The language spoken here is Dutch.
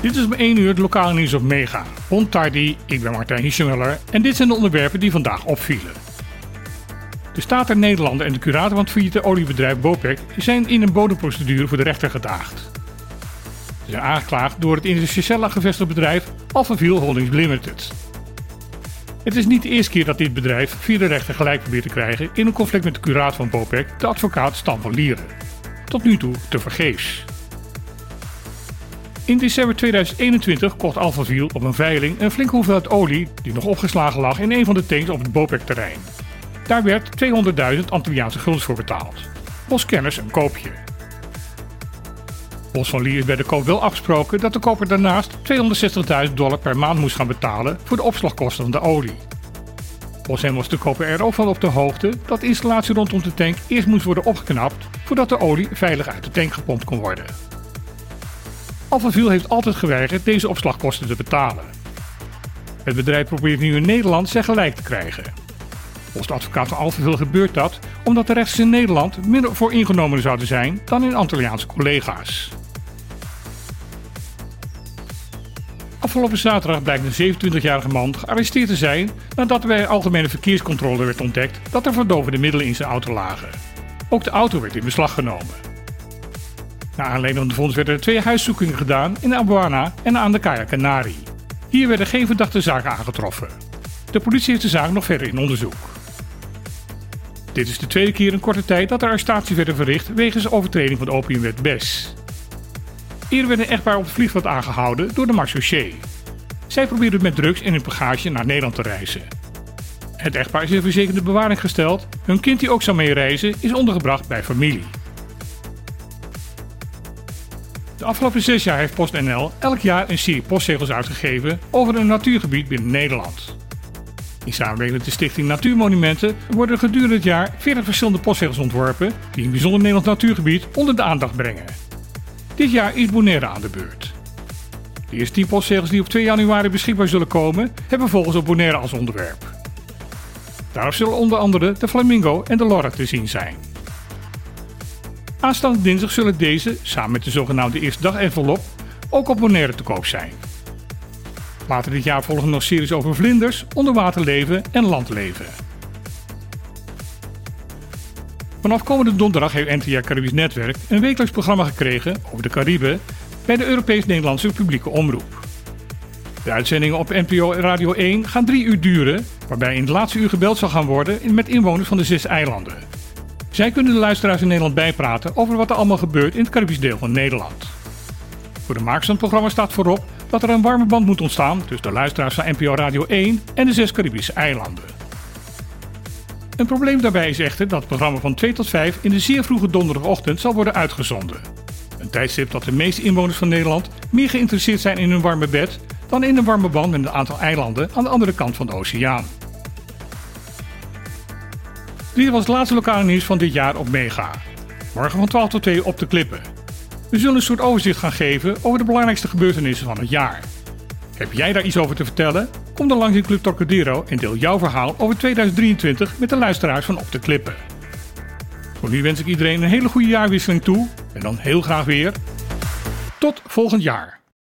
Dit is om 1 uur het lokale nieuws op Mega. Ontardy, ik ben Martijn Hischemuller en dit zijn de onderwerpen die vandaag opvielen. De Staat der Nederlanden en de curator van het failliete oliebedrijf Bopec zijn in een bodemprocedure voor de rechter gedaagd. Ze zijn aangeklaagd door het in gevestigde bedrijf Alphaville Holdings Limited. Het is niet de eerste keer dat dit bedrijf via de rechter gelijk probeert te krijgen in een conflict met de curator van Bopec, de advocaat Stan van Lieren. Tot nu toe te vergeefs. In december 2021 kocht Alphaville op een veiling een flinke hoeveelheid olie die nog opgeslagen lag in een van de tanks op het Bopec-terrein. Daar werd 200.000 Antilliaanse guldens voor betaald. Bos kenners een koopje. Bos van Lier is bij de koop wel afgesproken dat de koper daarnaast 260.000 dollar per maand moest gaan betalen voor de opslagkosten van de olie. Bos was de koper er ook van op de hoogte dat de installatie rondom de tank eerst moest worden opgeknapt voordat de olie veilig uit de tank gepompt kon worden. Alphaville heeft altijd geweigerd deze opslagkosten te betalen. Het bedrijf probeert nu in Nederland zijn gelijk te krijgen. Volgens de advocaat van Alphaville gebeurt dat omdat de rechters in Nederland minder voor ingenomen zouden zijn dan in Antilliaanse collega's. Afgelopen zaterdag blijkt een 27-jarige man gearresteerd te zijn nadat er bij algemene verkeerscontrole werd ontdekt dat er verdovende middelen in zijn auto lagen. Ook de auto werd in beslag genomen. Naar aanleiding van de fonds werden er twee huiszoekingen gedaan in Abuana en aan de Kaya Canari. Hier werden geen verdachte zaken aangetroffen. De politie heeft de zaak nog verder in onderzoek. Dit is de tweede keer in korte tijd dat er arrestatie werden verricht wegens overtreding van de opiumwet BES. Eerder werd een echtpaar op het vliegveld aangehouden door de marchaussee. Zij probeerden met drugs in hun bagage naar Nederland te reizen. Het echtpaar is in verzekerde bewaring gesteld. Hun kind die ook zou meereizen is ondergebracht bij familie. De afgelopen zes jaar heeft PostNL elk jaar een serie postzegels uitgegeven over een natuurgebied binnen Nederland. In samenwerking met de Stichting Natuurmonumenten worden gedurende het jaar 40 verschillende postzegels ontworpen die een bijzonder Nederlands natuurgebied onder de aandacht brengen. Dit jaar is Bonaire aan de beurt. De eerste 10 postzegels die op 2 januari beschikbaar zullen komen, hebben volgens op Bonaire als onderwerp. Daarop zullen onder andere de flamingo en de lorre te zien zijn. Aanstaande dinsdag zullen deze, samen met de zogenaamde eerste dag envelop, ook op Bonaire te koop zijn. Later dit jaar volgen nog series over vlinders, onderwaterleven en landleven. Vanaf komende donderdag heeft NTR Caribisch Netwerk een wekelijks programma gekregen over de Cariben bij de Europees-Nederlandse publieke omroep. De uitzendingen op NPO Radio 1 gaan drie uur duren, waarbij in het laatste uur gebeld zal gaan worden met inwoners van de zes eilanden. Zij kunnen de luisteraars in Nederland bijpraten over wat er allemaal gebeurt in het Caribisch deel van Nederland. Voor de makers van het programma staat voorop dat er een warme band moet ontstaan tussen de luisteraars van NPO Radio 1 en de zes Caribische eilanden. Een probleem daarbij is echter dat het programma van 2 tot 5 in de zeer vroege donderdagochtend zal worden uitgezonden. Een tijdstip dat de meeste inwoners van Nederland meer geïnteresseerd zijn in een warme bed dan in een warme band met een aantal eilanden aan de andere kant van de oceaan. Dit was het laatste lokale nieuws van dit jaar op Mega. Morgen van 12 tot 2 op de klippen. We zullen een soort overzicht gaan geven over de belangrijkste gebeurtenissen van het jaar. Heb jij daar iets over te vertellen? Kom dan langs in Club Torcadero en deel jouw verhaal over 2023 met de luisteraars van Op de Klippen. Voor nu wens ik iedereen een hele goede jaarwisseling toe en dan heel graag weer. Tot volgend jaar.